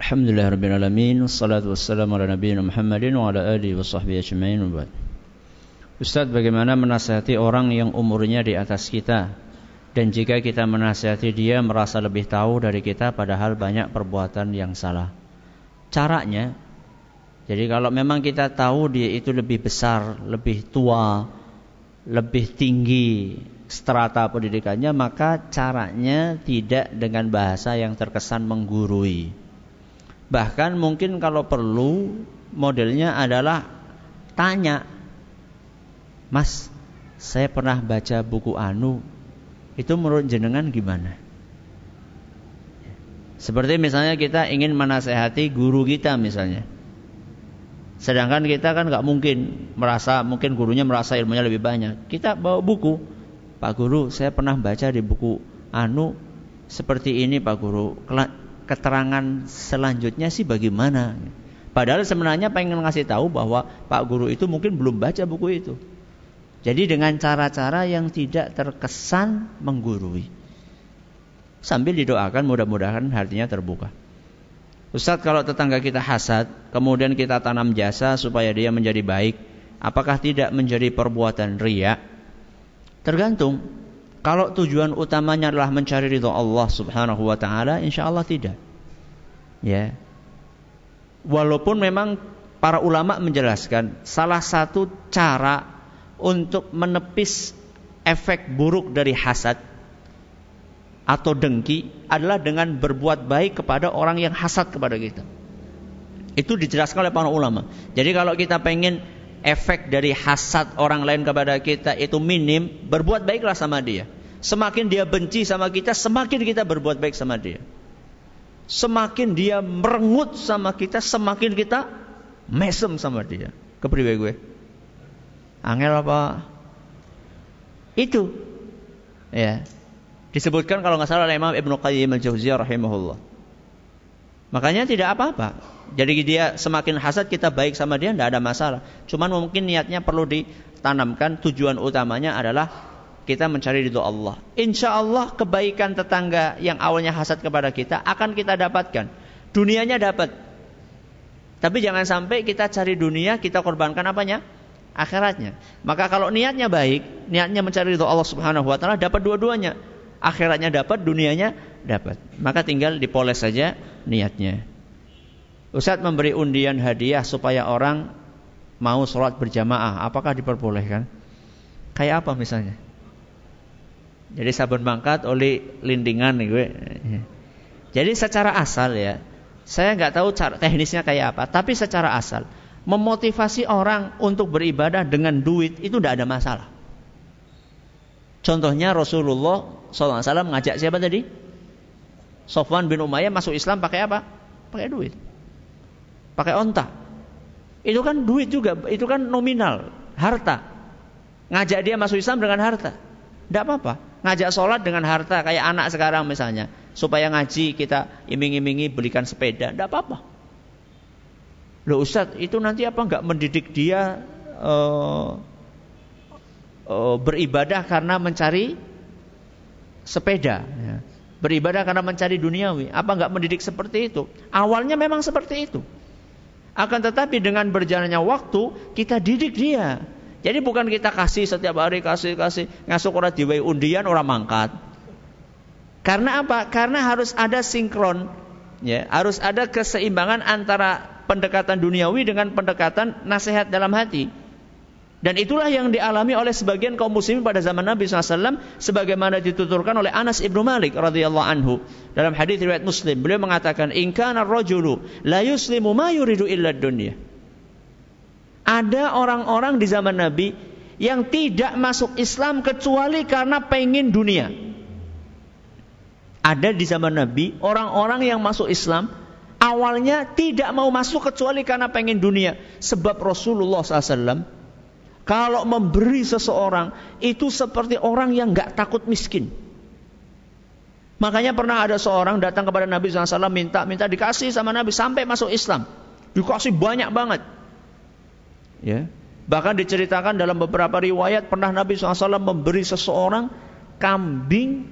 Alhamdulillah Rabbil Alamin wassalamu ala nabiyina Muhammadin Wa ala alihi wa sahbihi ajma'in Ustaz bagaimana menasihati orang yang umurnya di atas kita? Dan jika kita menasihati dia merasa lebih tahu dari kita Padahal banyak perbuatan yang salah. Caranya Jadi kalau memang kita tahu dia itu lebih besar Lebih tua Lebih tinggi strata pendidikannya Maka caranya tidak dengan bahasa yang terkesan menggurui Bahkan mungkin kalau perlu modelnya adalah tanya, Mas, saya pernah baca buku Anu, itu menurut jenengan gimana? Seperti misalnya kita ingin menasehati guru kita misalnya. Sedangkan kita kan nggak mungkin merasa mungkin gurunya merasa ilmunya lebih banyak. Kita bawa buku, Pak Guru, saya pernah baca di buku Anu seperti ini Pak Guru keterangan selanjutnya sih bagaimana? Padahal sebenarnya pengen ngasih tahu bahwa Pak Guru itu mungkin belum baca buku itu. Jadi dengan cara-cara yang tidak terkesan menggurui. Sambil didoakan mudah-mudahan hatinya terbuka. Ustadz kalau tetangga kita hasad, kemudian kita tanam jasa supaya dia menjadi baik, apakah tidak menjadi perbuatan ria? Tergantung. Kalau tujuan utamanya adalah mencari ridho Allah Subhanahu wa taala, insya Allah tidak. Ya. Walaupun memang para ulama menjelaskan salah satu cara untuk menepis efek buruk dari hasad atau dengki adalah dengan berbuat baik kepada orang yang hasad kepada kita. Itu dijelaskan oleh para ulama. Jadi kalau kita pengen efek dari hasad orang lain kepada kita itu minim, berbuat baiklah sama dia. Semakin dia benci sama kita, semakin kita berbuat baik sama dia. Semakin dia merengut sama kita, semakin kita mesem sama dia. Kepriwe gue? Angel apa? Itu. Ya. Disebutkan kalau nggak salah Imam Ibnu Qayyim al-Jauziyah rahimahullah. Makanya tidak apa-apa. Jadi dia semakin hasad kita baik sama dia tidak ada masalah. Cuman mungkin niatnya perlu ditanamkan tujuan utamanya adalah kita mencari ridho Allah. Insya Allah kebaikan tetangga yang awalnya hasad kepada kita akan kita dapatkan. Dunianya dapat. Tapi jangan sampai kita cari dunia, kita korbankan apanya? Akhiratnya. Maka kalau niatnya baik, niatnya mencari ridho Allah Subhanahu wa taala dapat dua-duanya. Akhiratnya dapat, dunianya dapat. Maka tinggal dipoles saja niatnya. Ustaz memberi undian hadiah supaya orang mau sholat berjamaah. Apakah diperbolehkan? Kayak apa misalnya? Jadi sabun mangkat oleh lindingan nih gue. Jadi secara asal ya, saya nggak tahu cara teknisnya kayak apa, tapi secara asal memotivasi orang untuk beribadah dengan duit itu tidak ada masalah. Contohnya Rasulullah SAW mengajak siapa tadi? Sofwan bin Umayyah masuk Islam pakai apa? Pakai duit pakai onta. Itu kan duit juga, itu kan nominal, harta. Ngajak dia masuk Islam dengan harta. Tidak apa-apa. Ngajak sholat dengan harta, kayak anak sekarang misalnya. Supaya ngaji kita iming-imingi belikan sepeda. Tidak apa-apa. Loh Ustaz, itu nanti apa nggak mendidik dia uh, beribadah karena mencari sepeda? Ya. Beribadah karena mencari duniawi. Apa nggak mendidik seperti itu? Awalnya memang seperti itu. Akan tetapi dengan berjalannya waktu kita didik dia. Jadi bukan kita kasih setiap hari kasih kasih ngasuk orang diwai undian orang mangkat. Karena apa? Karena harus ada sinkron, ya, harus ada keseimbangan antara pendekatan duniawi dengan pendekatan nasihat dalam hati. Dan itulah yang dialami oleh sebagian kaum muslimin pada zaman Nabi SAW sebagaimana dituturkan oleh Anas ibnu Malik radhiyallahu anhu dalam hadis riwayat Muslim. Beliau mengatakan in kana rajulu la yuslimu ma yuridu illa dunya ada orang-orang di zaman Nabi yang tidak masuk Islam kecuali karena pengen dunia. Ada di zaman Nabi orang-orang yang masuk Islam awalnya tidak mau masuk kecuali karena pengen dunia. Sebab Rasulullah SAW kalau memberi seseorang itu seperti orang yang nggak takut miskin. Makanya pernah ada seorang datang kepada Nabi SAW minta minta dikasih sama Nabi sampai masuk Islam. Dikasih banyak banget. Ya. Bahkan diceritakan dalam beberapa riwayat pernah Nabi SAW memberi seseorang kambing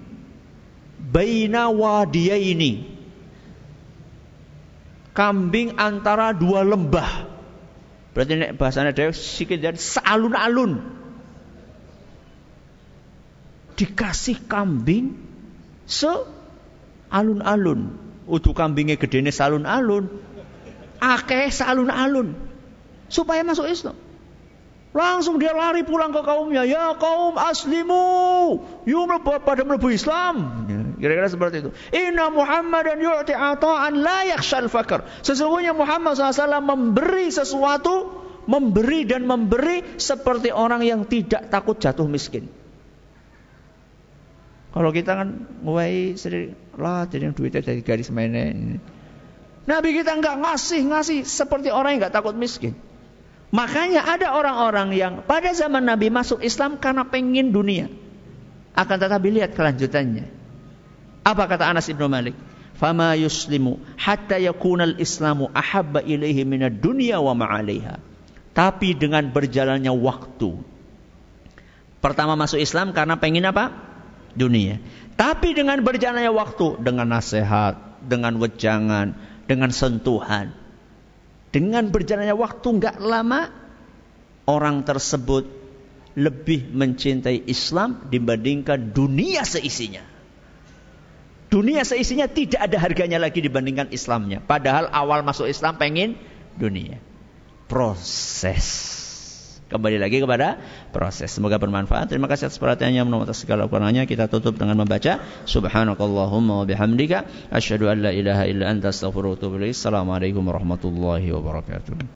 baina wadiyaini. Kambing antara dua lembah. Berarti nek bahasanya Dayak sikit dari sealun-alun. Dikasih kambing se alun-alun. Utuh kambingnya gedene salun-alun. Akeh salun-alun. Supaya masuk Islam. Langsung dia lari pulang ke kaumnya. Ya kaum aslimu. You pada melebu Islam. Kira-kira seperti itu. Inna Muhammad dan yu'ti ata'an la yakshal fakar. Sesungguhnya Muhammad SAW memberi sesuatu. Memberi dan memberi seperti orang yang tidak takut jatuh miskin. Kalau kita kan mulai sering lah jadi duitnya dari garis mainnya. Nabi kita enggak ngasih ngasih seperti orang yang enggak takut miskin. Makanya ada orang-orang yang pada zaman Nabi masuk Islam karena pengen dunia. Akan tetapi lihat kelanjutannya. Apa kata Anas ibn Malik? Fama yuslimu hatta yakunal islamu ahabba ilaihi minad dunya wa ma'alaiha. Tapi dengan berjalannya waktu. Pertama masuk Islam karena pengen apa? Dunia. Tapi dengan berjalannya waktu, dengan nasihat, dengan wejangan, dengan sentuhan, dengan berjalannya waktu nggak lama orang tersebut lebih mencintai Islam dibandingkan dunia seisinya. Dunia seisinya tidak ada harganya lagi dibandingkan Islamnya. Padahal awal masuk Islam pengen dunia. Proses. Kembali lagi kepada proses. Semoga bermanfaat. Terima kasih atas perhatiannya. Menurut segala ukurannya kita tutup dengan membaca Subhanakallahumma wa asyhadu an la ilaha illa anta atubu Assalamualaikum warahmatullahi wabarakatuh.